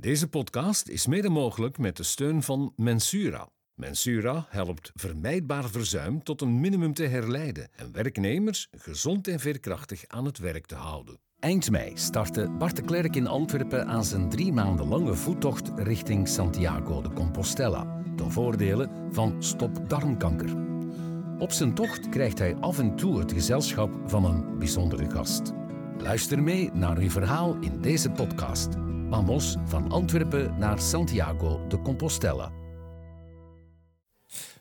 Deze podcast is mede mogelijk met de steun van Mensura. Mensura helpt vermijdbaar verzuim tot een minimum te herleiden en werknemers gezond en veerkrachtig aan het werk te houden. Eind mei startte Bart de Klerk in Antwerpen aan zijn drie maanden lange voettocht richting Santiago de Compostela, ten voordele van Stop Darmkanker. Op zijn tocht krijgt hij af en toe het gezelschap van een bijzondere gast. Luister mee naar uw verhaal in deze podcast. Vamos van Antwerpen naar Santiago de Compostela.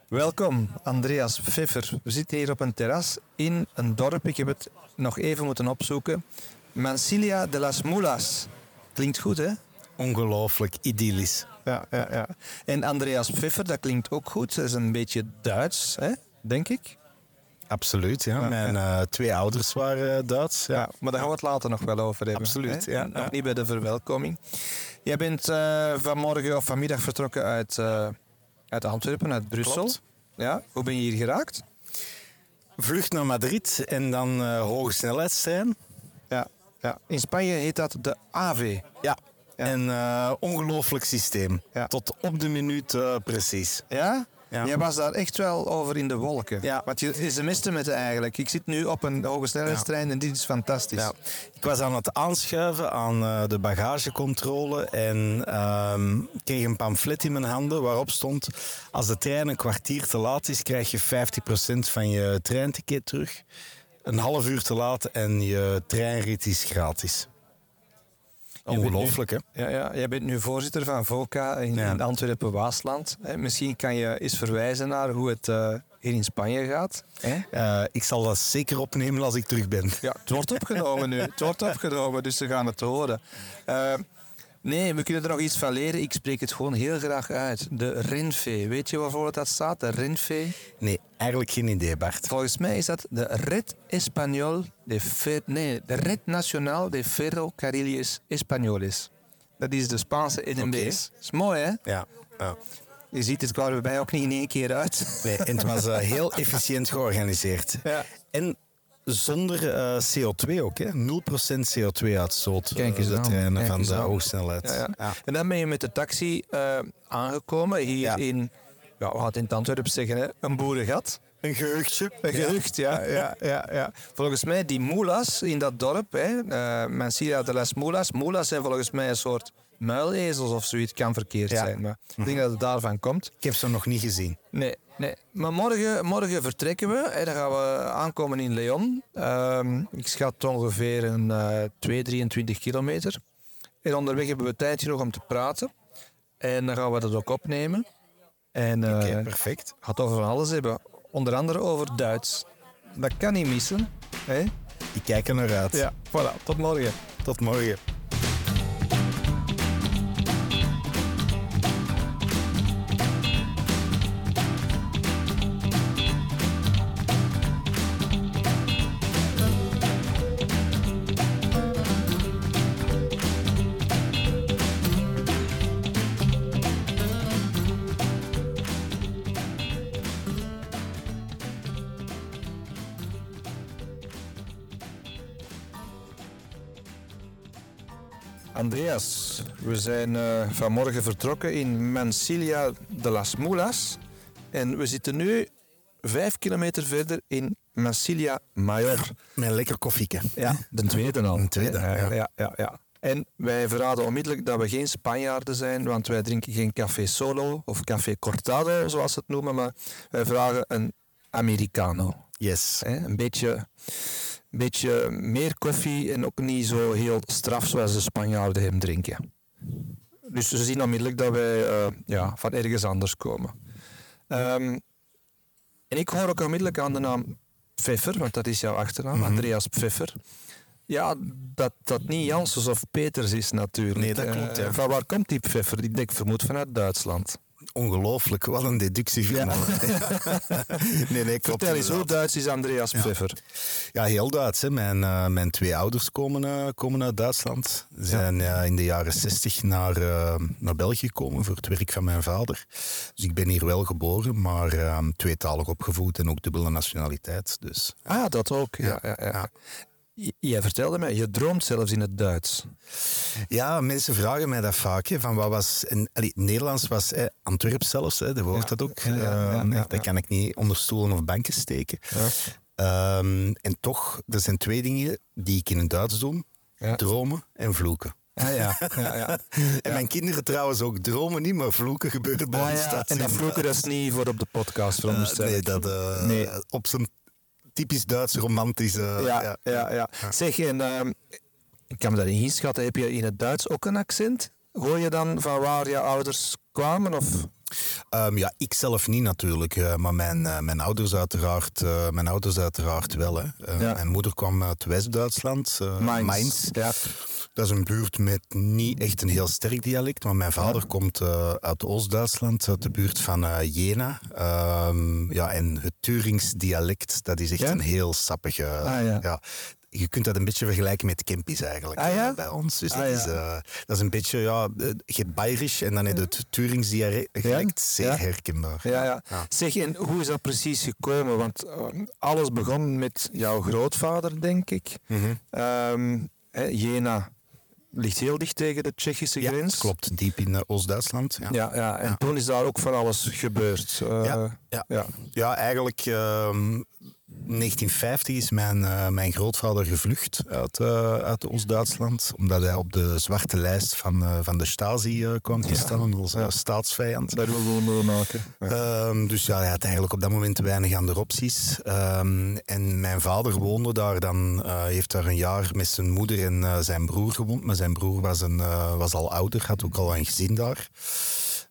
Welkom, Andreas Pfeffer. We zitten hier op een terras in een dorp. Ik heb het nog even moeten opzoeken. Mancilia de las Mulas. Klinkt goed, hè? Ongelooflijk idyllisch. Ja, ja, ja. En Andreas Pfeffer, dat klinkt ook goed. Dat is een beetje Duits, hè? denk ik. Absoluut, ja. Mijn uh, twee ouders waren uh, Duits. Ja. ja. maar daar gaan we het later nog wel over hebben. Absoluut, hè? ja. Nog niet bij de verwelkoming. Jij bent uh, vanmorgen of vanmiddag vertrokken uit, uit Antwerpen, uit Brussel. Klopt. Ja. Hoe ben je hier geraakt? Vlucht naar Madrid en dan hoge snelheidstrein. Ja, ja. In Spanje heet dat de AV. Ja. ja. En ongelooflijk systeem. Ja. Tot op de minuut precies. Ja? Ja. Jij was daar echt wel over in de wolken. Ja. Want je, ze miste met eigenlijk. Ik zit nu op een hoge snelheidstrein ja. en dit is fantastisch. Ja. Ik was aan het aanschuiven aan uh, de bagagecontrole en uh, kreeg een pamflet in mijn handen waarop stond: als de trein een kwartier te laat is, krijg je 50% van je treinticket terug. Een half uur te laat en je treinrit is gratis. Ongelooflijk, hè? Ja, ja, jij bent nu voorzitter van VOCA in, ja. in Antwerpen-Waasland. Misschien kan je eens verwijzen naar hoe het uh, hier in Spanje gaat. Uh, ik zal dat zeker opnemen als ik terug ben. Ja, het wordt opgenomen nu. Het wordt opgenomen, dus ze gaan het horen. Uh, nee, we kunnen er nog iets van leren. Ik spreek het gewoon heel graag uit. De Renfe. Weet je waarvoor dat staat? De Renfe? Nee, eigenlijk geen idee, Bart. Volgens mij is dat de Red Español de Fer... Nee, de Red Nacional de Ferrocarriles Españoles. Dat is de Spaanse NMB's. Okay. Dat is mooi, hè? Ja. ja. Je ziet, het kwam er bij ook niet in één keer uit. Nee, en het was uh, heel efficiënt georganiseerd. Ja. En zonder uh, CO2 ook, hè? 0% CO2-uitstoot. Kijk eens de treinen van de hoogsnelheid. Ja, ja. Ja. En dan ben je met de taxi uh, aangekomen hier Ja. in, ja, we gaan het in het Antwerpen zeggen, hè, een boerengat. Een geheugdje. Een gerucht, ja. ja, ja, ja. Volgens mij die mulas in dat dorp, hè, uh, Mansilla de las Mulas. Mulas zijn volgens mij een soort muilezels of zoiets, kan verkeerd Ja. zijn. Maar ik denk dat het daarvan komt. Ik heb ze nog niet gezien. Nee, nee. Maar morgen, morgen vertrekken we. Hè, dan gaan we aankomen in Leon. Ehm, ik schat ongeveer een eh 2, 23 kilometer. En onderweg hebben we tijd genoeg om te praten. En dan gaan we dat ook opnemen. En eh Oké, perfect. gaat over van alles hebben. Onder andere over Duits. Dat kan niet missen. Hè? Ik kijk er naar uit. Ja, voilà. Tot morgen. Tot morgen. We zijn eh, vanmorgen vertrokken in Mansilla de las Mulas. En we zitten nu vijf kilometer verder in Mansilla Mayor. Met een lekker koffieke. Ja, de tweede al. Een tweede, ja. ja. ja, ja, ja. En wij verraden onmiddellijk dat we geen Spanjaarden zijn, want wij drinken geen café solo of café cortado, zoals ze het noemen, maar wij vragen een americano. Yes. Een beetje, een beetje meer koffie en ook niet zo heel straf zoals de Spanjaarden hem drinken. Dus ze zien onmiddellijk dat wij eh, ja, van ergens anders komen. Ehm, en ik hoor ook onmiddellijk aan de naam Pfeffer, want dat is jouw achternaam, Andreas Pfeffer. Ja, dat dat niet Janssens of Peters is natuurlijk. Nee, dat klopt, Eh, ja. van waar komt die Pfeffer? Ik denk vermoed vanuit Duitsland. Ongelooflijk, wat een deductie. Ja. nee, nee, klopt. Vertel eens, hoe. Duits is Andreas Pfeffer? Ja, heel Duits. Hè. Mijn, eh, mijn twee ouders komen, eh, komen uit Duitsland. Ze zijn eh, in de jaren 60 naar, naar België gekomen voor het werk van mijn vader. Dus ik ben hier wel geboren, maar tweetalig opgevoed en ook dubbele nationaliteit. Dus Ah, dat ook. Ja, ja, ja. Jij vertelde mij, je droomt zelfs in het Duits. Ja, mensen vragen mij dat vaak. Hè, van wat was, en, allee, Nederlands was eh, Antwerp zelfs, hè, Ja. dat ook. Ja, ja, ja, ja, dat kan ik niet onder stoelen of banken steken. Ehm, en toch, er zijn twee dingen die ik in het Duits doe. Dromen en vloeken. Ah, ja, ja, ja. En mijn kinderen trouwens ook dromen niet, maar vloeken gebeuren bij Ah, ons. En dat vloeken dat is niet voor op de podcast, Eh, veronderstel nee, dat eh, Nee. op zijn typisch Duits romantische... ja, ja, ja, Zeg, en ehm, ik kan me daarin inschatten, heb je in het Duits ook een accent? Hoor je dan van waar je ouders kwamen? Of? Ehm, ja, ik zelf niet natuurlijk, eh, maar mijn, eh, mijn, ouders uiteraard, eh, mijn ouders uiteraard wel. Hè. Ja. Mijn moeder kwam uit West-Duitsland, eh, Mainz. Ja. Dat is een buurt met niet echt een heel sterk dialect, maar mijn vader komt uit Oost-Duitsland, uit de buurt van Jena. Ehm, ja, en het Turings dialect, dat is echt een heel sappige... Ah, ja. Je kunt dat een beetje vergelijken met Kempisch eigenlijk Ah, ja? eh, bij ons. Dus Ah, dat, ja. is, eh, dat is een beetje, ja, eh, je hebt Bayerisch en dan heb je het Turings dialect, zeer herkenbaar. Ja, ja. Zeg, en hoe is dat precies gekomen? Want alles begon met jouw grootvader, denk ik. Mhm. Ehm, hè, Jena ligt heel dicht tegen de Tsjechische Ja, grens. klopt. Diep in Oost-Duitsland. Ja. Ja, ja, en Ja. toen is daar ook van alles gebeurd. Ja, ja. ja. Ja, eigenlijk ehm 1950 is mijn, eh, mijn grootvader gevlucht uit, eh, uit Oost-Duitsland, omdat hij op de zwarte lijst van, eh, van de Stasi kwam te staan als staatsvijand. Daar willen we maken. Ja. Ehm, dus ja, hij had eigenlijk op dat moment weinig andere opties. Ehm, en mijn vader woonde daar dan, heeft daar een jaar met zijn moeder en zijn broer gewoond. Maar zijn broer was, een, was al ouder, had ook al een gezin daar.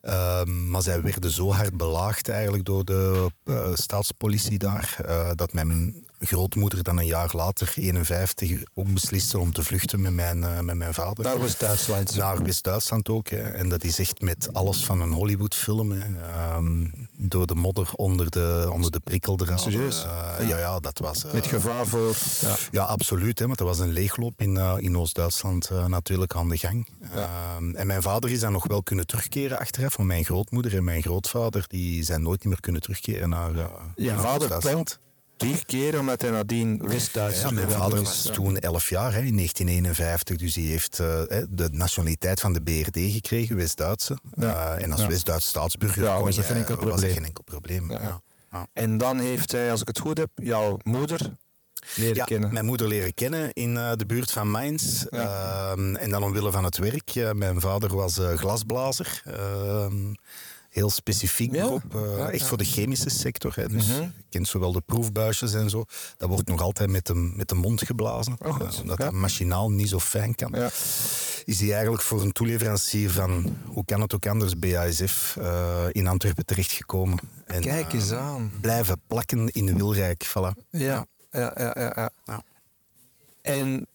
Ehm, maar zij werden zo hard belaagd eigenlijk door de eh, staatspolitie daar, eh, dat mijn grootmoeder dan een jaar later, 51, ook besliste om te vluchten met mijn, eh, met mijn vader. Daar was Duitsland. Naar West-Duitsland ook. Hè. En dat is echt met alles van een Hollywood-film. hè. Ehm, door de modder onder de, onder de prikkeldraad. Serieus? Eh, ja. ja, dat was... eh, Met gevaar voor. Ja. ja, absoluut. Hè, want er was een leegloop in, in Oost-Duitsland natuurlijk aan de gang. Ehm, en mijn vader is dan nog wel kunnen terugkeren achteraf. Want mijn grootmoeder en mijn grootvader die zijn nooit meer kunnen terugkeren naar, Je naar vader Kwam terugkeren omdat hij nadien West-Duits Ja, mijn vader was toen 11 jaar, hè, in 1951. Dus hij heeft eh, de nationaliteit van de BRD gekregen, West-Duitse. Ja. Eh, en als Ja. West-Duits staatsburger Ja, was je, dat geen enkel was dat probleem. geen enkel probleem. Ja. En dan heeft hij, als ik het goed heb, jouw moeder leren Ja, kennen. mijn moeder leren kennen in eh, de buurt van Mainz. Ehm, en dan omwille van het werk. Eh, mijn vader was eh, glasblazer. Heel specifiek Ja. beroep. eh, Ja, echt ja. voor de chemische sector. Hè. Dus Mhm. je kent zowel de proefbuisjes en zo. Dat wordt nog altijd met de, met de mond geblazen. Oh, goed. eh, omdat dat machinaal niet zo fijn kan. Is hij eigenlijk voor een toeleverancier van, hoe kan het ook anders, BASF, eh, in Antwerpen terechtgekomen. En, Kijk eens aan. Blijven plakken in Wilrijk. Voilà. Ja, ja, ja, ja. ja. Ja. En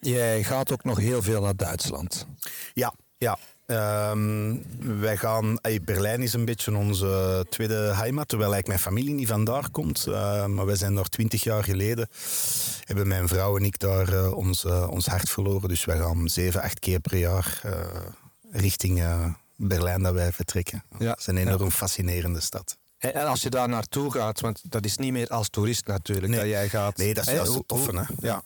jij gaat ook nog heel veel naar Duitsland. Ja, ja. Ehm, wij gaan, Berlijn is een beetje onze tweede heimat, terwijl eigenlijk mijn familie niet vandaar komt. Eh, maar wij zijn daar twintig jaar geleden, hebben mijn vrouw en ik daar eh, ons, eh, ons hart verloren. Dus wij gaan zeven, acht keer per jaar eh, richting Berlijn dat wij vertrekken. Ja, Het is een enorm fascinerende stad. En als je daar naartoe gaat, want dat is niet meer als toerist natuurlijk Nee. dat jij gaat. Nee, dat is hoe- het toffe, hè. Ja.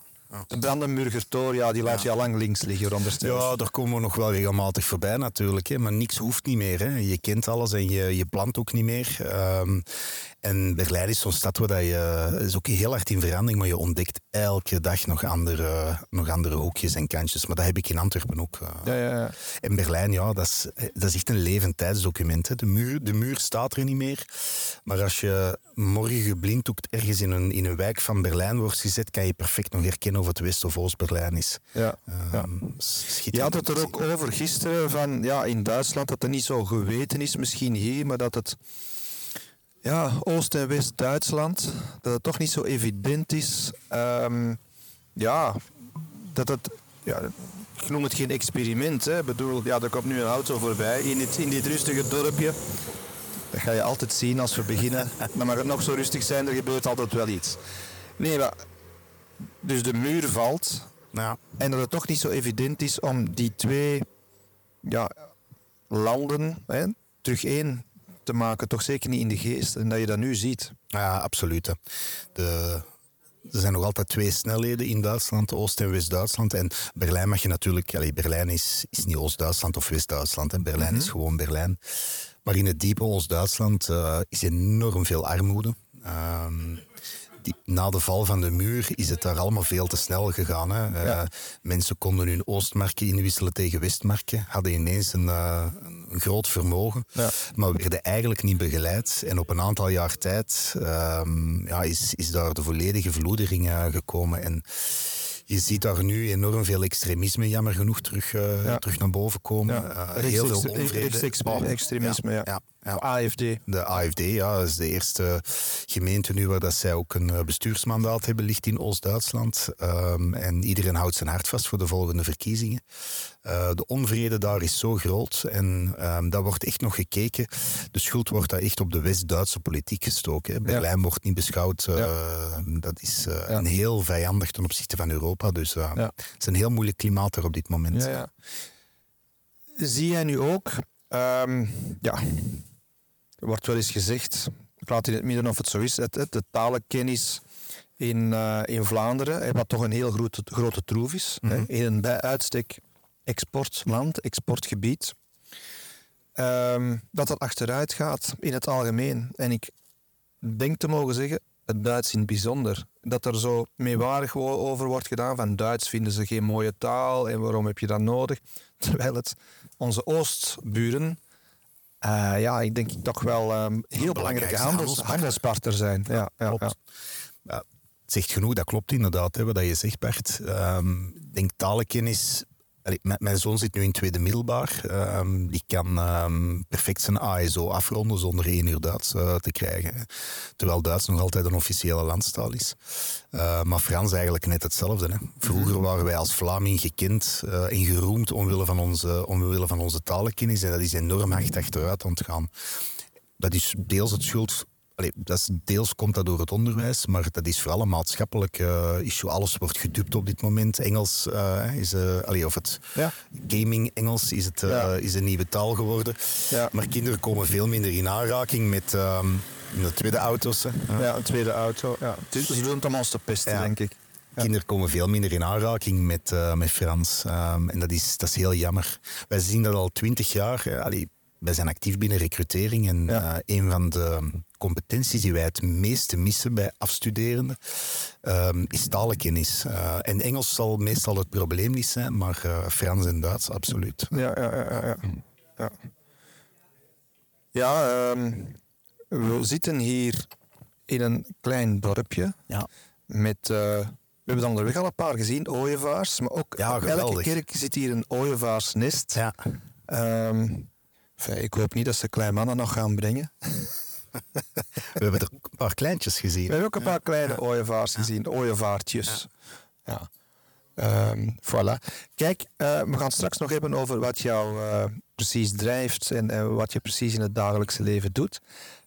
De Brandenburger Tor, ja, die laat je al lang links liggen, veronderstel ik. Ja, daar komen we nog wel regelmatig voorbij natuurlijk. Hè. Maar niks hoeft niet meer. Hè. Je kent alles en je, je plant ook niet meer. Ehm, en Berlijn is zo'n stad waar dat je... is ook heel hard in verandering, maar je ontdekt elke dag nog andere, nog andere hoekjes en kantjes. Maar dat heb ik in Antwerpen ook. eh. Ja, ja, ja. En Berlijn, ja, dat is, dat is echt een levend tijdsdocument. Hè. De, muur, de muur staat er niet meer. Maar als je morgen geblinddoekt ergens in een, in een wijk van Berlijn wordt gezet, kan je perfect nog herkennen of het West- of Oost-Berlijn is. ja. Ehm, Je had het er ook over gisteren van ja, in Duitsland dat het niet zo geweten is, misschien hier, maar dat het ja, Oost- en West-Duitsland, dat het toch niet zo evident is. Ehm, ja, dat het, ja, ik noem het geen experiment. Hè. Ik bedoel, ja, er komt nu een auto voorbij in dit, in dit rustige dorpje. Dat ga je altijd zien als we beginnen. Dan mag het nog zo rustig zijn, er gebeurt altijd wel iets. Nee, maar dus de muur valt. Ja. En dat het toch niet zo evident is om die twee ja, landen hè, terug één te maken. Toch zeker niet in de geest. En dat je dat nu ziet. Ja, absoluut. hè. De, er zijn nog altijd twee snelheden in Duitsland, Oost- en West-Duitsland. En Berlijn mag je natuurlijk... Allee, Berlijn is, is niet Oost-Duitsland of West-Duitsland. Berlijn is gewoon Berlijn. Maar in het diepe Oost-Duitsland uh, is enorm veel armoede. Ehm, na de val van de muur is het daar allemaal veel te snel gegaan. Hè. Uh, mensen konden hun Oostmarken inwisselen tegen Westmarken, hadden ineens een, uh, een groot vermogen, ja. maar werden eigenlijk niet begeleid. En op een aantal jaar tijd um, ja, is, is daar de volledige vloedering uh, gekomen. En je ziet daar nu enorm veel extremisme, jammer genoeg, terug, terug naar boven komen. Heel veel onvrede. Oh, extremisme, ja. Ja, AFD. De AFD, ja, dat is de eerste gemeente nu waar dat zij ook een bestuursmandaat hebben, ligt in Oost-Duitsland. Um, en iedereen houdt zijn hart vast voor de volgende verkiezingen. Uh, de onvrede daar is zo groot en um, dat wordt echt nog gekeken. De schuld wordt daar echt op de West-Duitse politiek gestoken. Hè. Berlijn ja. wordt niet beschouwd. Uh, ja. Dat is uh, een heel vijandig ten opzichte van Europa. Dus het is een heel moeilijk klimaat er op dit moment. Zie jij nu ook, um, ja, er wordt wel eens gezegd, ik laat in het midden of het zo is, het, het, de talenkennis in, uh, in Vlaanderen, wat toch een heel grote, grote troef is, mm -hmm. in een bij uitstek exportland, exportgebied, um, dat dat achteruit gaat in het algemeen. En ik denk te mogen zeggen, het Duits in het bijzonder. Dat er zo meewarig over wordt gedaan van Duits vinden ze geen mooie taal en waarom heb je dat nodig? Terwijl het onze oostburen uh, ja, ik denk toch wel um, heel belangrijke handels, handelspartner zijn. Ja, ja, klopt. Ja. zegt genoeg, dat klopt inderdaad, hè, wat je zegt Bert. Um, ik denk talenkennis mijn zoon zit nu in tweede middelbaar. Um, die kan um, perfect zijn ASO afronden zonder één uur Duits uh, te krijgen. Terwijl Duits nog altijd een officiële landstaal is. Uh, maar Frans eigenlijk net hetzelfde. Hè. Vroeger mhm. waren wij als Vlaming gekend uh, en geroemd omwille van, onze, omwille van onze talenkennis. En dat is enorm hard achteruit aan het gaan. Dat is deels het schuld Allee, dat is, deels komt dat door het onderwijs, maar dat is vooral een maatschappelijk uh, issue. Alles wordt gedubt op dit moment. Engels uh, is, uh, allee, of het ja. gaming Engels is, het, ja. is een nieuwe taal geworden. Ja. Maar kinderen komen veel minder in aanraking met um, de tweede auto's. Hè. Ja, een tweede auto. Ja. Ze doen het om ons te pesten, denk ik. Kinderen komen veel minder in aanraking met, met Frans. Um, en dat is, dat is heel jammer. Wij zien dat al twintig jaar. Allee, wij zijn actief binnen recrutering en ja. een van de competenties die wij het meeste missen bij afstuderenden um, is talenkennis. Uh, en Engels zal meestal het probleem niet zijn, maar uh, Frans en Duits absoluut. Ja, ja, ja. ja, ja. ja um, we zitten hier in een klein dorpje ja. met... Uh, we hebben dan onderweg al een paar gezien, ooievaars. Maar ook ja, elke kerk zit hier een ooievaarsnest. Ja. Um, ik hoop niet dat ze kleine mannen nog gaan brengen. We hebben er een paar kleintjes gezien. We hebben ook een paar kleine ooievaars gezien, ooievaartjes. Ja. Um, voilà. Kijk, uh, we gaan straks nog hebben over wat jou uh, precies drijft en wat je precies in het dagelijkse leven doet.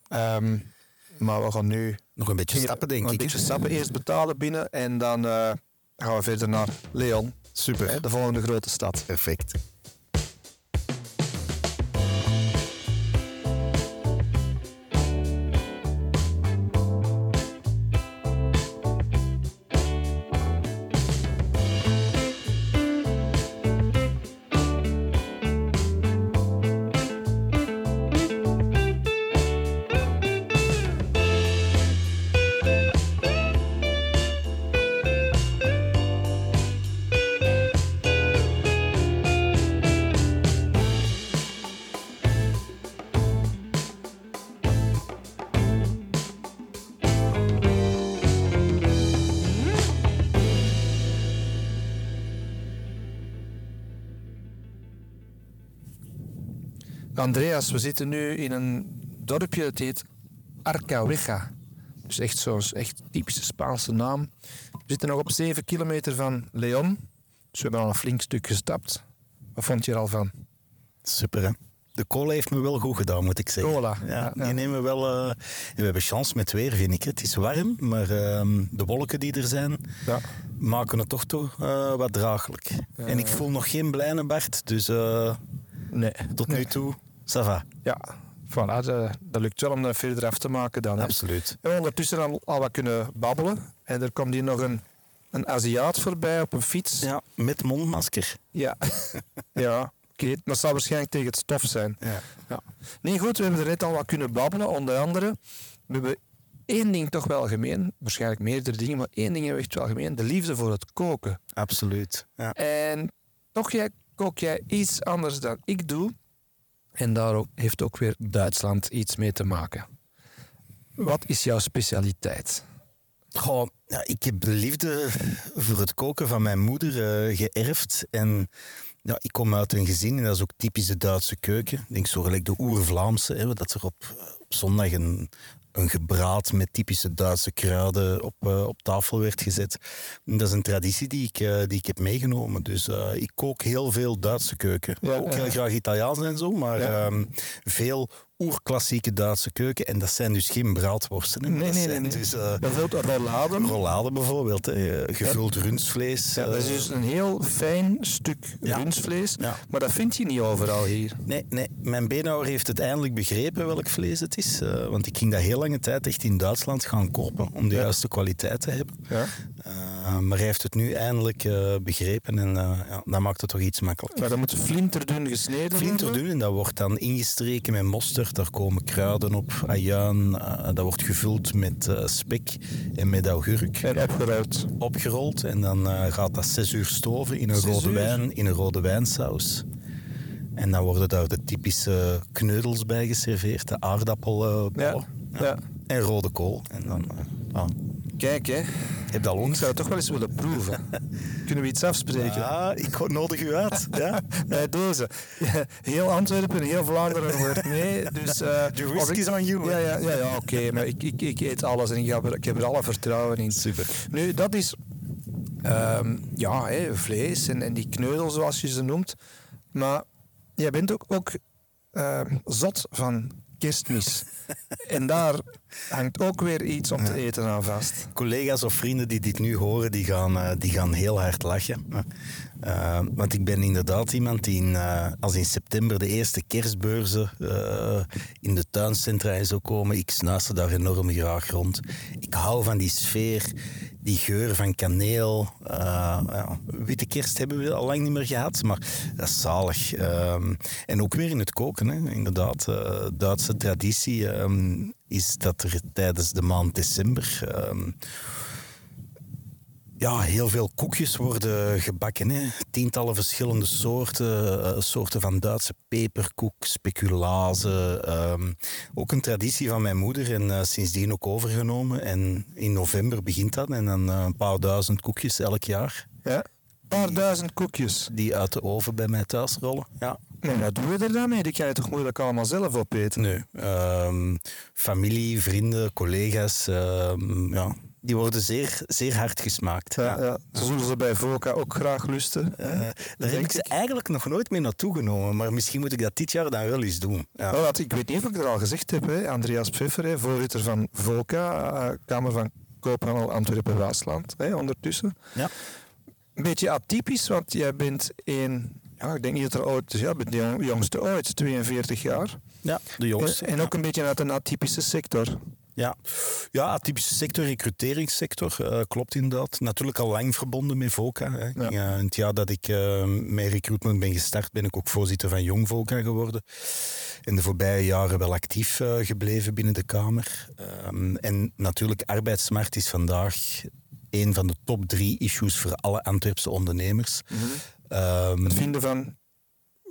Um, maar we gaan nu nog een beetje stappen, denk een ik. Een beetje stappen. Eerst betalen binnen en dan gaan we verder naar Leon. Super. Hè, de volgende grote stad. Perfect. Andreas, we zitten nu in een dorpje, dat heet Arcaweja. Dus echt zo'n echt typische Spaanse naam. We zitten nog op 7 kilometer van Leon. Dus we hebben al een flink stuk gestapt. Wat vond je er al van? Super, hè? De cola heeft me wel goed gedaan, moet ik zeggen. Cola. Ja, die nemen wel... Uh, we hebben chance met weer, vind ik. Het is warm, maar uh, de wolken die er zijn, ja. maken het toch toch uh, wat draaglijk. en ik voel nog geen blijne Bart, dus nee. tot nu toe Ja, voilà, dat, dat lukt wel om dat verder af te maken dan. hè. Absoluut. En ondertussen al, al wat kunnen babbelen. En er komt hier nog een, een Aziat voorbij op een fiets. Ja, met mondmasker. Ja. ja. Oké, dat zal waarschijnlijk tegen het stof zijn. Ja. Ja. Nee, goed, we hebben er net al wat kunnen babbelen. Onder andere, we hebben één ding toch wel gemeen. Waarschijnlijk meerdere dingen, maar één ding hebben we echt wel gemeen. De liefde voor het koken. Absoluut. Ja. En toch jij, kook jij iets anders dan ik doe. En daar heeft ook weer Duitsland iets mee te maken. Wat is jouw specialiteit? Goh, ja, ik heb de liefde voor het koken van mijn moeder eh, geërfd. En ja, ik kom uit een gezin en dat is ook typisch de Duitse keuken. Ik denk zo gelijk de oer-Vlaamse, dat er op, op zondag een, een gebraad met typische Duitse kruiden op, eh, op tafel werd gezet. En dat is een traditie die ik, eh, die ik heb meegenomen. Dus eh, ik kook heel veel Duitse keuken. Ja, ook heel graag Italiaans en zo, maar Ja. ehm, veel oerklassieke Duitse keuken. En dat zijn dus geen braadworsten. Nee, Dat nee, nee. Dus, eh, Bijvoorbeeld rolladen. rollade bijvoorbeeld, hè. gevuld rundvlees. Ja, dat is eh, dus een heel fijn stuk Ja. rundvlees. Ja. Maar dat vind je niet overal hier. Nee, nee, mijn beenhouwer heeft het eindelijk begrepen welk vlees het is. eh, want ik ging dat heel lange tijd echt in Duitsland gaan kopen om de Ja. juiste kwaliteit te hebben. Ja. Maar hij heeft het nu eindelijk eh, begrepen en eh, ja, dat maakt het toch iets makkelijker. Maar dat moet flinterdun gesneden worden. Flinterdun en dat wordt dan ingestreken met mosterd. Daar komen kruiden op, ajuin. eh, dat wordt gevuld met eh, spek en met augurk. En opgeruimd. Opgerold en dan eh, gaat dat zes uur stoven in een, Zes rode uur? wijn, in een rode wijnsaus. En dan worden daar de typische kneudels bij geserveerd, de aardappelballen Ja. ja. en rode kool. En dan eh, ah, Kijk, hè. heb al Ik zou het toch wel eens willen proeven. Kunnen we iets afspreken? Ja, ik nodig u uit. Ja. Bij deze. Heel Antwerpen, heel Vlaanderen hoort mee. Dus, eh, als ik- is on you, Ja, ja, ja, ja oké. maar ik, ik, ik eet alles en ik heb, er, ik heb er alle vertrouwen in. Super. Nu, dat is ehm, ja, hè, vlees en, en die kneudels zoals je ze noemt. Maar jij bent ook, ook ehm, zot van kerstmis. en daar hangt ook weer iets om te eten aan vast. Collega's of vrienden die dit nu horen, die gaan, eh, die gaan heel hard lachen. Eh, want ik ben inderdaad iemand die in, eh, als in september de eerste kerstbeurzen in de tuincentra en zo komen, ik snuister daar enorm graag rond. Ik hou van die sfeer, die geur van kaneel. Eh, ja, witte kerst hebben we al lang niet meer gehad, maar dat is zalig. Ehm, en ook weer in het koken, hè. inderdaad. eh, Duitse traditie ehm, is dat er tijdens de maand december... ehm, ja, heel veel koekjes worden gebakken. Hè. Tientallen verschillende soorten. eh, soorten van Duitse peperkoek, speculaze. ehm, ook een traditie van mijn moeder en eh, sindsdien ook overgenomen. En in november begint dat. En dan eh, een paar duizend koekjes elk jaar. Ja? Een paar duizend koekjes. Die uit de oven bij mij thuis rollen. Ja. Nee, wat doen we er dan mee? Die kan je toch moeilijk allemaal zelf opeten? Nee. ehm, familie, vrienden, collega's. ehm, ja, die worden zeer, zeer hard gesmaakt. Ja, Ja. zullen ze bij Voka ook graag lusten. Eh, daar heb ik ze ik. eigenlijk nog nooit mee naartoe genomen, maar misschien moet ik dat dit jaar dan wel eens doen. Ja. Wat, ik weet niet of ik er al gezegd heb. Hè. Andreas Pfeffer, hè, voorzitter van VOCA, eh, Kamer van Koophandel Antwerpen-Waasland, hè, ondertussen. Ja. Een beetje atypisch, want jij bent een... Ja, ik denk niet dat er oud is. Ja, je bent de jong- jongste ooit, 42 jaar. ja, de jongste. Eh, En ook een beetje uit een atypische sector. Ja, ja atypische sector, recruteringssector, eh, klopt inderdaad. Natuurlijk al lang verbonden met VOCA. Hè. Ja. In het jaar dat ik eh, met recruitment ben gestart, ben ik ook voorzitter van Jong VOCA geworden. In de voorbije jaren wel actief eh, gebleven binnen de Kamer. Ehm, en natuurlijk, arbeidsmarkt is vandaag een van de top drie issues voor alle Antwerpse ondernemers. Ehm, Het vinden van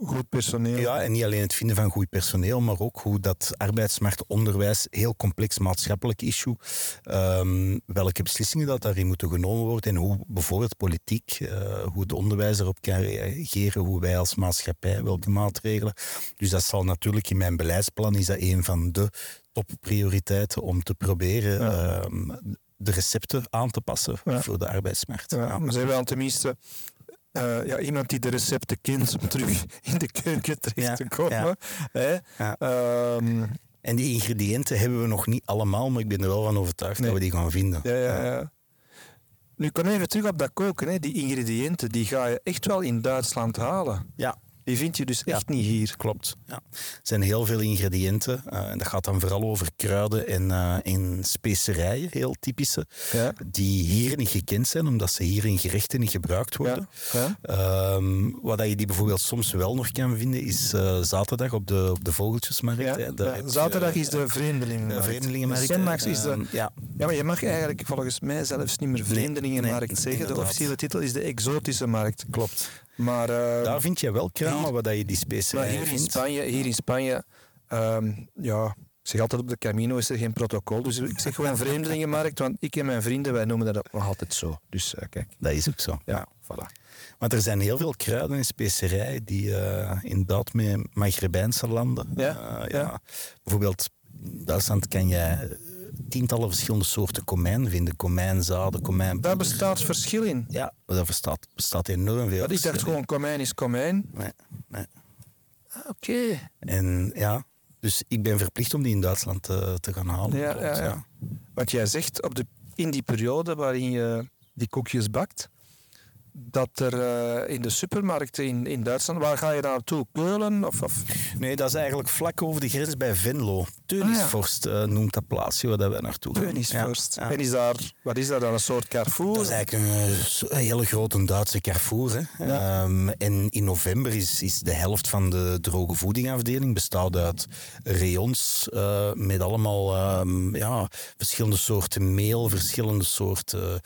goed personeel. ja, en niet alleen het vinden van goed personeel, maar ook hoe dat arbeidsmarktonderwijs, heel complex maatschappelijk issue, ehm, welke beslissingen dat daarin moeten genomen worden en hoe bijvoorbeeld politiek, eh, hoe het onderwijs erop kan reageren, hoe wij als maatschappij, welke maatregelen. Dus dat zal natuurlijk in mijn beleidsplan, is dat een van de topprioriteiten om te proberen Ja. ehm, de recepten aan te passen Ja. voor de arbeidsmarkt. Ja, maar zijn wel tenminste eh, ja, iemand die de recepten kent om terug in de keuken terecht Ja, te komen. ja. Hè? Ja. Ehm, En die ingrediënten hebben we nog niet allemaal, maar ik ben er wel van overtuigd Nee. dat we die gaan vinden. ja, ja, ja. Nu, kom even terug op dat koken. Hè. Die ingrediënten die ga je echt wel in Duitsland halen. Ja, Die vind je dus echt niet hier. Klopt. Ja. Er zijn heel veel ingrediënten. eh, en dat gaat dan vooral over kruiden en, en specerijen, heel typische. Ja. Die hier niet gekend zijn, omdat ze hier in gerechten niet gebruikt worden. Ja. Ehm, wat je die bijvoorbeeld soms wel nog kan vinden, is eh, zaterdag op de, op de Vogeltjesmarkt. Zaterdag is de vreemdelingenmarkt. de vreemdelingenmarkt. Zondags is de... Ehm, ja, Ja, maar je mag eigenlijk volgens mij zelfs niet meer vreemdelingenmarkt nee, zeggen. De officiële titel is de exotische markt. klopt. Maar, Daar vind je wel waar dat je die maar specerijen hier in. Spanje, hier in Spanje ehm, ja, ik zeg altijd op de Camino is er geen protocol. Dus ik zeg gewoon vreemdelingenmarkt, want ik en mijn vrienden, wij noemen dat nog altijd zo. Dus eh, kijk, Dat is ook zo. ja, voilà. Want er zijn heel veel kruiden en specerijen die eh, inderdaad met Maghrebijnse landen. Ja, eh, ja. Bijvoorbeeld in Duitsland kan je eh, tientallen verschillende soorten komijn vinden. Komijnzaden, komijn. Daar bestaat verschil in. Ja, daar bestaat, bestaat enorm veel. Want ik dacht gewoon, komijn is komijn. Nee, nee. Ah, Oké. En ja, dus ik ben verplicht om die in Duitsland eh, te gaan halen. Ja, ja, ja. Want jij zegt, op de, in die periode waarin je die koekjes bakt, dat er eh, in de supermarkten in, in Duitsland, waar ga je daar naartoe? Keulen? Of, of Nee, dat is eigenlijk vlak over de grens bij Venlo. Teunisvorst eh, noemt dat plaatsje waar dat wij naartoe gaan. Teunisvorst. Ja, ja. En is daar, wat is dat dan, een soort Carrefour? Dat is eigenlijk een, eh, een hele grote Duitse Carrefour. Hè. Ehm, en in november is, is de helft van de droge voedingafdeling bestaat uit rayons eh, met allemaal ehm, ja, verschillende soorten meel, verschillende soorten eh,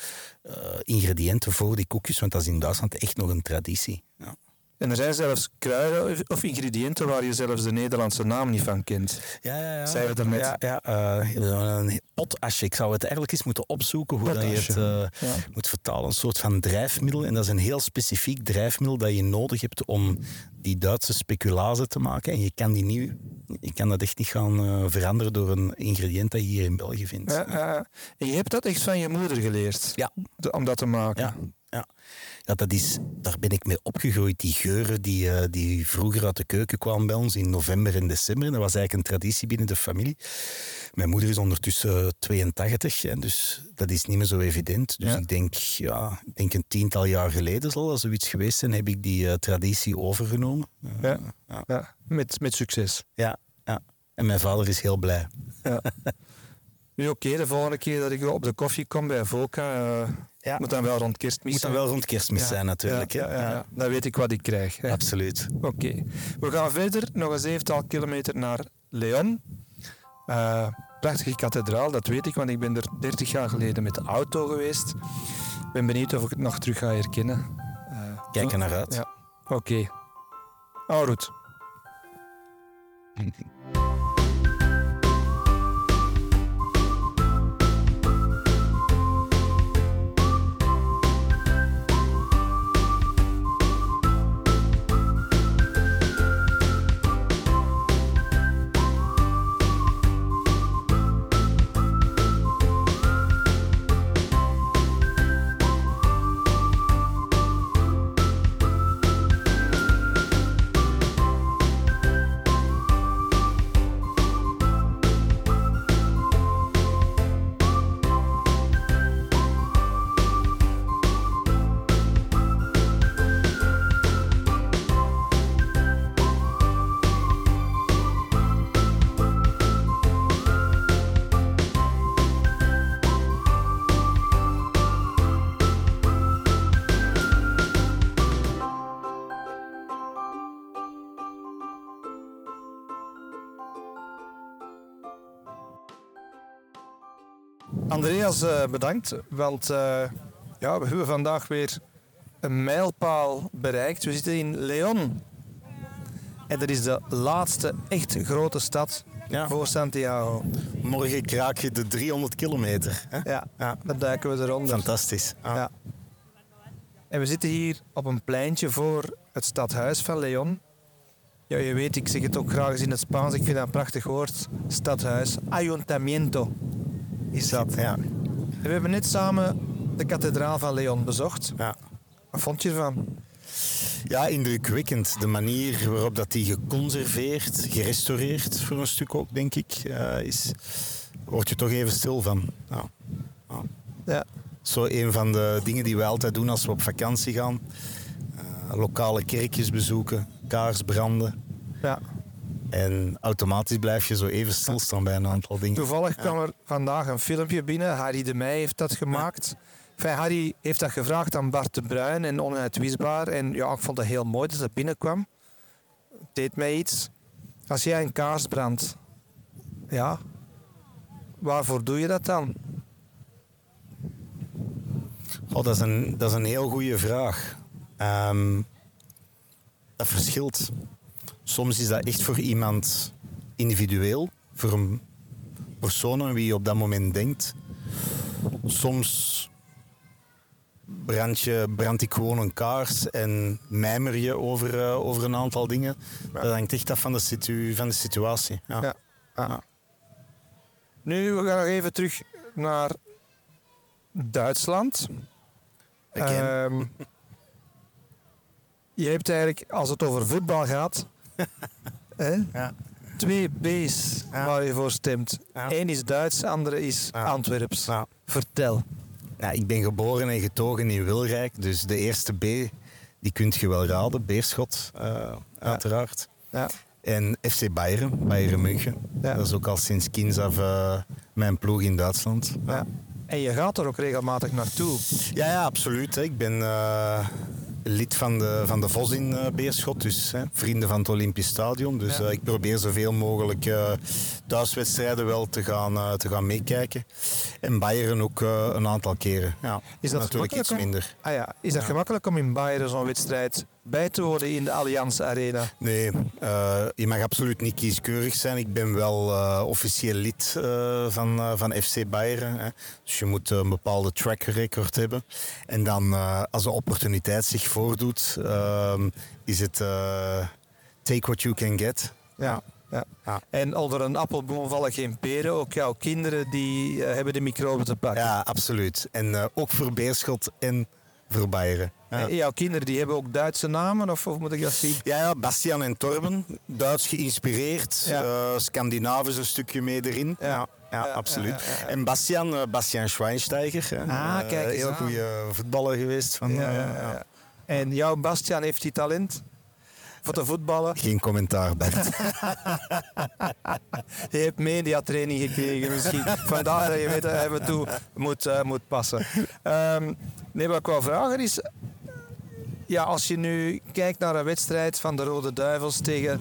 ingrediënten voor die koekjes. Want dat is in Duitsland echt nog een traditie. Ja. En er zijn zelfs kruiden of- ingrediënten waar je zelfs de Nederlandse naam niet van kent. Ja, ja, ja. We. Ja, ja eh, een potasje. Ik zou het eigenlijk eens moeten opzoeken hoe dat je het eh, Ja. moet vertalen. Een soort van drijfmiddel. En dat is een heel specifiek drijfmiddel dat je nodig hebt om die Duitse speculazen te maken. En je kan, die niet, je kan dat echt niet gaan eh, veranderen door een ingrediënt dat je hier in België vindt. Ja. En je hebt dat echt van je moeder geleerd, Ja. om dat te maken. Ja, ja. Ja dat is, daar ben ik mee opgegroeid. Die geuren die, eh, die vroeger uit de keuken kwamen bij ons in november en december. Dat was eigenlijk een traditie binnen de familie. Mijn moeder is ondertussen 82, hè, dus dat is niet meer zo evident. Dus Ja. ik denk, ja, ik denk een tiental jaar geleden zal dat zoiets geweest zijn, heb ik die eh, traditie overgenomen. Eh, Ja. ja. Ja, met, met succes. ja, ja. En mijn vader is heel blij. Ja. Nu oké, de volgende keer dat ik op de koffie kom bij Volca, eh, Ja. moet dan wel rond kerstmis Moet dan zijn. wel rond kerstmis Ja. zijn natuurlijk. Ja, ja. Dan weet ik wat ik krijg. hè. Absoluut. Oké. We gaan verder, nog een zevental kilometer naar Leon. Eh, prachtige kathedraal, dat weet ik, want ik ben er 30 jaar geleden met de auto geweest. Ik ben benieuwd of ik het nog terug ga herkennen. Eh, Kijk er naar uit. Ja. Oké. Oh, En Andreas, eh, bedankt. Want eh, ja, we hebben vandaag weer een mijlpaal bereikt. We zitten in Leon. En dat is de laatste echt grote stad Ja. voor Santiago. Morgen kraak je de 300 kilometer. Hè? Ja, Ja. dan duiken we eronder. Fantastisch. Ah. Ja. En we zitten hier op een pleintje voor het stadhuis van Leon. Ja, je weet, ik zeg het ook graag eens in het Spaans. Ik vind dat een prachtig woord. Stadhuis. Ayuntamiento is dat. Ja. We hebben net samen de kathedraal van Leon bezocht. Ja. Wat vond je ervan? ja, indrukwekkend. De manier waarop dat die geconserveerd, gerestaureerd voor een stuk ook, denk ik, eh, is, word je toch even stil van. Ja. Ja. Ja. Zo een van de dingen die wij altijd doen als we op vakantie gaan. Eh, lokale kerkjes bezoeken. kaars branden. Ja. En automatisch blijf je zo even stilstaan bij een aantal dingen. Toevallig kwam er vandaag een filmpje binnen. Harry de Meij heeft dat gemaakt. Enfin, Harry heeft dat gevraagd aan Bart de Bruin en onuitwisbaar. En ja, ik vond het heel mooi dat het binnenkwam. Het deed mij iets. Als jij een kaars brandt, ja, waarvoor doe je dat dan? Oh, dat, is een, dat is een heel goede vraag. Ehm, dat verschilt. Soms is dat echt voor iemand individueel, voor een persoon aan wie je op dat moment denkt. Soms brand, je, brand ik gewoon een kaars en mijmer je over, uh, over een aantal dingen. Dat hangt echt af van de, situ, van de situatie. Ja. Ja. ja. Nu, we gaan nog even terug naar Duitsland. Um, je hebt eigenlijk, als het over voetbal gaat, Ja. twee B's Ja. waar je voor stemt. Ja. Eén is Duits, de andere is Ja. Antwerps. Ja. Vertel. Ja, ik ben geboren en getogen in Wilrijk, dus de eerste B, die kunt je wel raden. Beerschot, eh, uiteraard. Ja. En FC Bayern, Bayern München. Ja. Dat is ook al sinds kinds af eh, mijn ploeg in Duitsland. Ja. En je gaat er ook regelmatig naartoe. Ja, ja absoluut. hè. Ik ben eh, lid van de, van de VOS in eh, Beerschot, dus hè, vrienden van het Olympisch Stadion. Dus Ja. eh, ik probeer zoveel mogelijk eh, thuiswedstrijden wel te gaan, te gaan meekijken. En Bayern ook een aantal keren. Ja, Is dat natuurlijk iets minder. Ah ja, is dat gemakkelijk om in Bayern zo'n wedstrijd bij te wonen in de Allianz Arena? Nee, eh, je mag absoluut niet kieskeurig zijn. Ik ben wel eh, officieel lid eh, van, van FC Bayern. Hè. Dus je moet een bepaalde track record hebben. En dan, als de opportuniteit zich voordoet, ehm, is het take what you can get. Ja. ja. Ja. En onder een appelboom vallen geen peren. Ook jouw kinderen die hebben de microben te pakken. Ja, absoluut. En ook voor Beerschot en voor Bayern. Ja. En jouw kinderen die hebben ook Duitse namen, of, of moet ik dat zien? Ja, ja, Bastian en Torben, Duits geïnspireerd, Ja. eh, Scandinavisch een stukje mee erin. Ja. Ja, absoluut. ja, ja, ja. En Bastian, eh, Bastian Schweinsteiger, hè. Ah, Eh, kijk eens heel goede voetballer geweest. Van. En jouw Bastiaan heeft die talent voor te voetballen. Geen commentaar, Bert. Je hebt mediatraining gekregen misschien. Vandaar dat je weet dat hij me toe moet, eh, moet passen. Ehm, nee, wat ik wou vragen is... Ja, als je nu kijkt naar een wedstrijd van de Rode Duivels tegen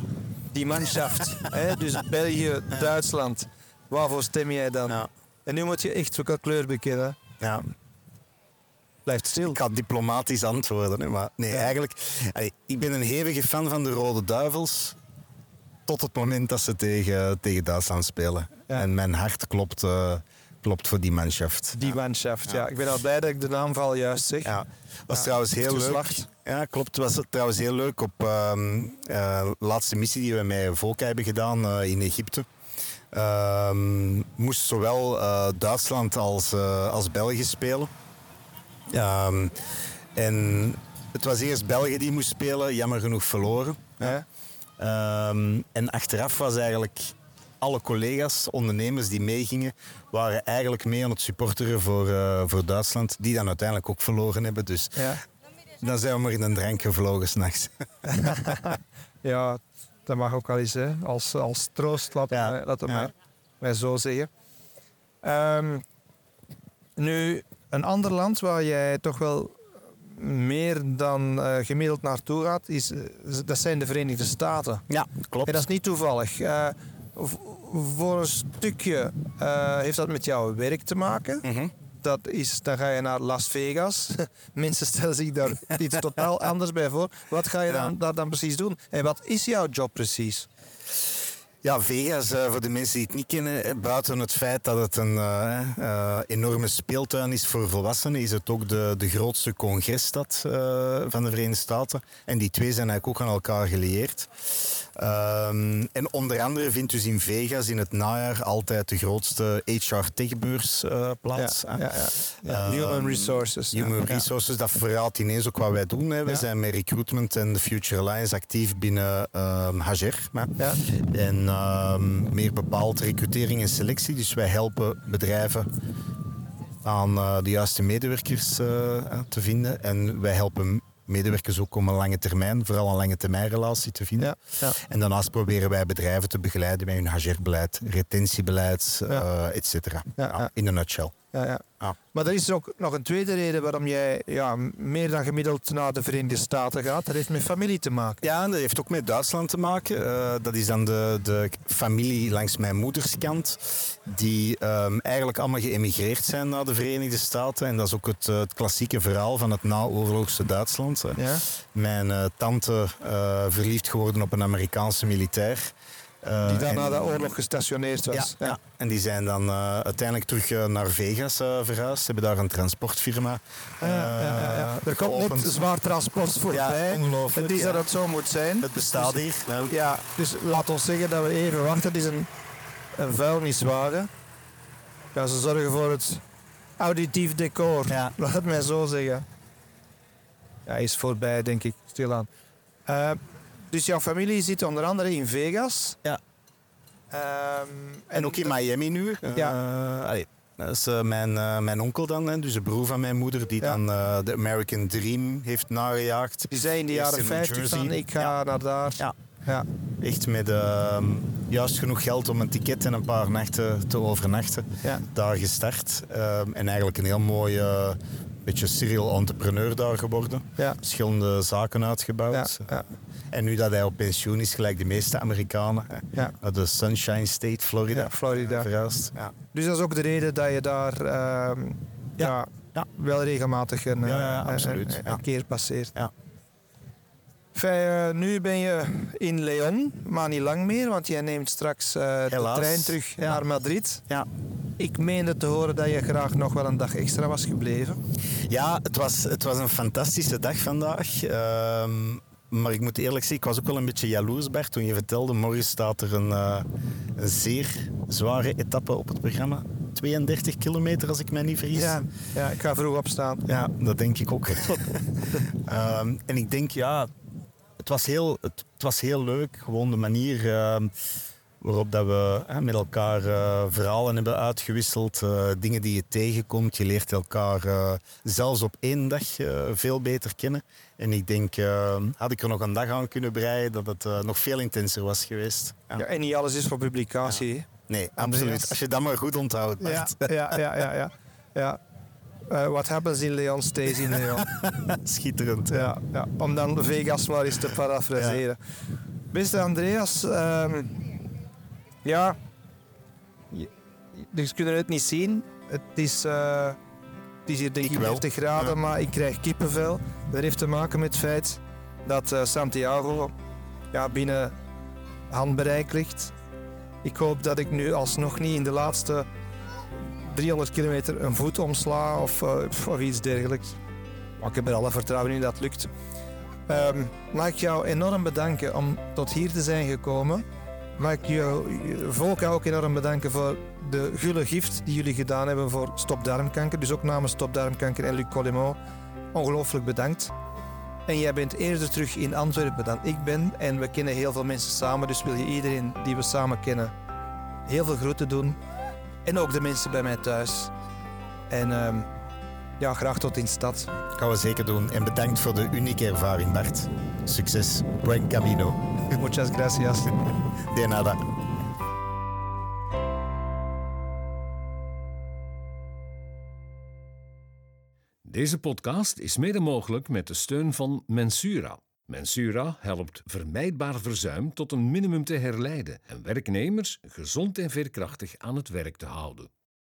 die manschaft. hè, dus België, Duitsland. Waarvoor stem jij dan? Ja. En nu moet je echt zo'n kleur bekennen. ja. Blijft stil. Ik ga diplomatisch antwoorden, hè, maar nee, Ja. eigenlijk... allee, ik ben een hevige fan van de Rode Duivels tot het moment dat ze tegen, tegen Duitsland spelen. Ja. En mijn hart klopt, eh, klopt voor die manschaft. Die manschaft, ja. Ik ben al blij dat ik de naamval juist zeg. Ja, was trouwens heel leuk. geslacht. Ja, klopt. Was het trouwens heel leuk op ehm, eh, laatste missie die we met Volk hebben gedaan eh, in Egypte. Ehm, moest zowel Duitsland als, als België spelen. Ehm, en het was eerst België die moest spelen, jammer genoeg verloren. Ja. Ehm, en achteraf was eigenlijk alle collega's, ondernemers die meegingen, waren eigenlijk mee aan het supporteren voor, eh, voor Duitsland, die dan uiteindelijk ook verloren hebben. Dus Ja. dan zijn we maar in een drank gevlogen s'nachts. Ja, dat mag ook wel eens, hè. Als, als troost, laat, Ja, het ja. mij, mij zo zeggen. Ehm, nu, een ander land waar jij toch wel meer dan eh, gemiddeld naartoe gaat, is, eh, dat zijn de Verenigde Staten. Ja, klopt. En dat is niet toevallig. Eh, voor een stukje heeft dat met jouw werk te maken. Mhm. Dat is, dan ga je naar Las Vegas. Mensen stellen zich daar iets totaal anders bij voor. Wat ga je Ja. dan, daar dan precies doen? En wat is jouw job precies? Ja, Vegas, eh, voor de mensen die het niet kennen, eh, buiten het feit dat het een eh, enorme speeltuin is voor volwassenen, is het ook de, de grootste congresstad van de Verenigde Staten. En die twee zijn eigenlijk ook aan elkaar gelieerd. Ehm, en onder andere vindt dus in Vegas in het najaar altijd de grootste HR techbeurs eh, plaats. ja, ja, ja. Ehm, Human Resources. Human. Resources, dat verraadt ineens ook wat wij doen. Hè. We Ja. zijn met recruitment en de Future Alliance actief binnen ehm hè. Ja. En ehm, meer bepaald recrutering en selectie. Dus wij helpen bedrijven aan eh, de juiste medewerkers eh, te vinden. En wij helpen medewerkers ook om een lange termijn, vooral een lange termijn relatie te vinden. Ja, ja. En daarnaast proberen wij bedrijven te begeleiden met hun HR-beleid, retentiebeleid, Ja. eh, et cetera. In een nutshell. Ja, ja. Ja. Maar er is ook nog een tweede reden waarom jij ja, meer dan gemiddeld naar de Verenigde Staten gaat. Dat heeft met familie te maken. Ja, en dat heeft ook met Duitsland te maken. Eh, dat is dan de, de familie langs mijn moederskant, die ehm, eigenlijk allemaal geëmigreerd zijn naar de Verenigde Staten. En dat is ook het, eh, het klassieke verhaal van het naoorlogse Duitsland. Ja? Mijn eh, tante verliefd geworden op een Amerikaanse militair. Eh, Die dan en- na de oorlog gestationeerd ja, was. ja. en die zijn dan eh, uiteindelijk terug eh, naar Vegas eh, verhuisd. Ze hebben daar een transportfirma eh, Er komt net geopend. zwaar transport voorbij. ongelooflijk, Het is ja. dat het zo moet zijn. Het bestaat hier. Nou, Ja, dus laat ons zeggen dat we even wachten. Het is een, een vuilniswagen. Ja, ze zorgen voor het auditief decor. Ja. Laat het mij zo zeggen. Ja, hij is voorbij, denk ik. Stilaan. Eh dus jouw familie zit onder andere in Vegas. Ja. Ehm, En ook in Miami nu. Ja. Eh, allee, dat is eh, mijn, eh, mijn onkel dan, hè, dus de broer van mijn moeder, die Ja. dan eh, de American Dream heeft nagejaagd. Die zei in de jaren in New 50 Jersey. van ik ga Ja. naar daar. Ja. Ja. Echt met eh, juist genoeg geld om een ticket en een paar nachten te overnachten. Ja. Daar gestart. Eh, en eigenlijk een heel mooi beetje serial entrepreneur daar geworden. Ja. Verschillende zaken uitgebouwd. En nu dat hij op pensioen is, gelijk de meeste Amerikanen, Ja. naar de Sunshine State, Florida, Ja, Florida. verhuisd. Ja. Dus dat is ook de reden dat je daar ehm, ja. Ja. wel regelmatig een, eh, absoluut. een, een Ja. keer passeert. Ja. Eh, nu ben je in Leon, maar niet lang meer, want jij neemt straks eh, de trein terug naar Madrid. Ja. Ik meende te horen dat je graag nog wel een dag extra was gebleven. Ja, het was, het was een fantastische dag vandaag. Ehm, maar ik moet eerlijk zeggen, ik was ook wel een beetje jaloers, Bert, toen je vertelde, morgen staat er een, eh, een zeer zware etappe op het programma. 32 kilometer, als ik mij niet vergis. Ja, ja ik ga vroeg opstaan. Ja, dat denk ik ook. Ehm, en ik denk, ja, het was heel, het, het was heel leuk. Gewoon de manier ehm, waarop dat we met elkaar eh, verhalen hebben uitgewisseld. eh, dingen die je tegenkomt. Je leert elkaar zelfs op één dag veel beter kennen. En ik denk, eh, had ik er nog een dag aan kunnen breien, dat het eh, nog veel intenser was geweest. Ja. Ja, en niet alles is voor publicatie. Nee, absoluut. Als je dat maar goed onthoudt. Ja, ja, ja, ja. ja. Eh, what happens in Leon stays in Leon. Schitterend. Ja, ja, om dan Vegas maar eens te parafraseren. Beste Andreas, ehm, ja, je- dus kunnen het niet zien. Het is, eh, het is hier denk Ik ik wel. 30 graden, Ja. maar ik krijg kippenvel. Dat heeft te maken met het feit dat eh, Santiago ja, binnen handbereik ligt. Ik hoop dat ik nu alsnog niet in de laatste 300 kilometer een voet omsla of, eh, of iets dergelijks. Maar ik heb er alle vertrouwen in dat lukt. Ehm, mag ik jou enorm bedanken om tot hier te zijn gekomen. Mag ik jou, Volka ook enorm bedanken voor de gulle gift die jullie gedaan hebben voor Stop Darmkanker. Dus ook namens Stop Darmkanker en Luc Collemont. Ongelooflijk bedankt. En jij bent eerder terug in Antwerpen dan ik ben. En we kennen heel veel mensen samen. Dus wil je iedereen die we samen kennen heel veel groeten doen. En ook de mensen bij mij thuis. En ehm, ja, graag tot in stad. gaan we zeker doen. En bedankt voor de unieke ervaring, Bart. Succes. Buen camino. Muchas gracias. De nada. Deze podcast is mede mogelijk met de steun van Mensura. Mensura helpt vermijdbaar verzuim tot een minimum te herleiden en werknemers gezond en veerkrachtig aan het werk te houden.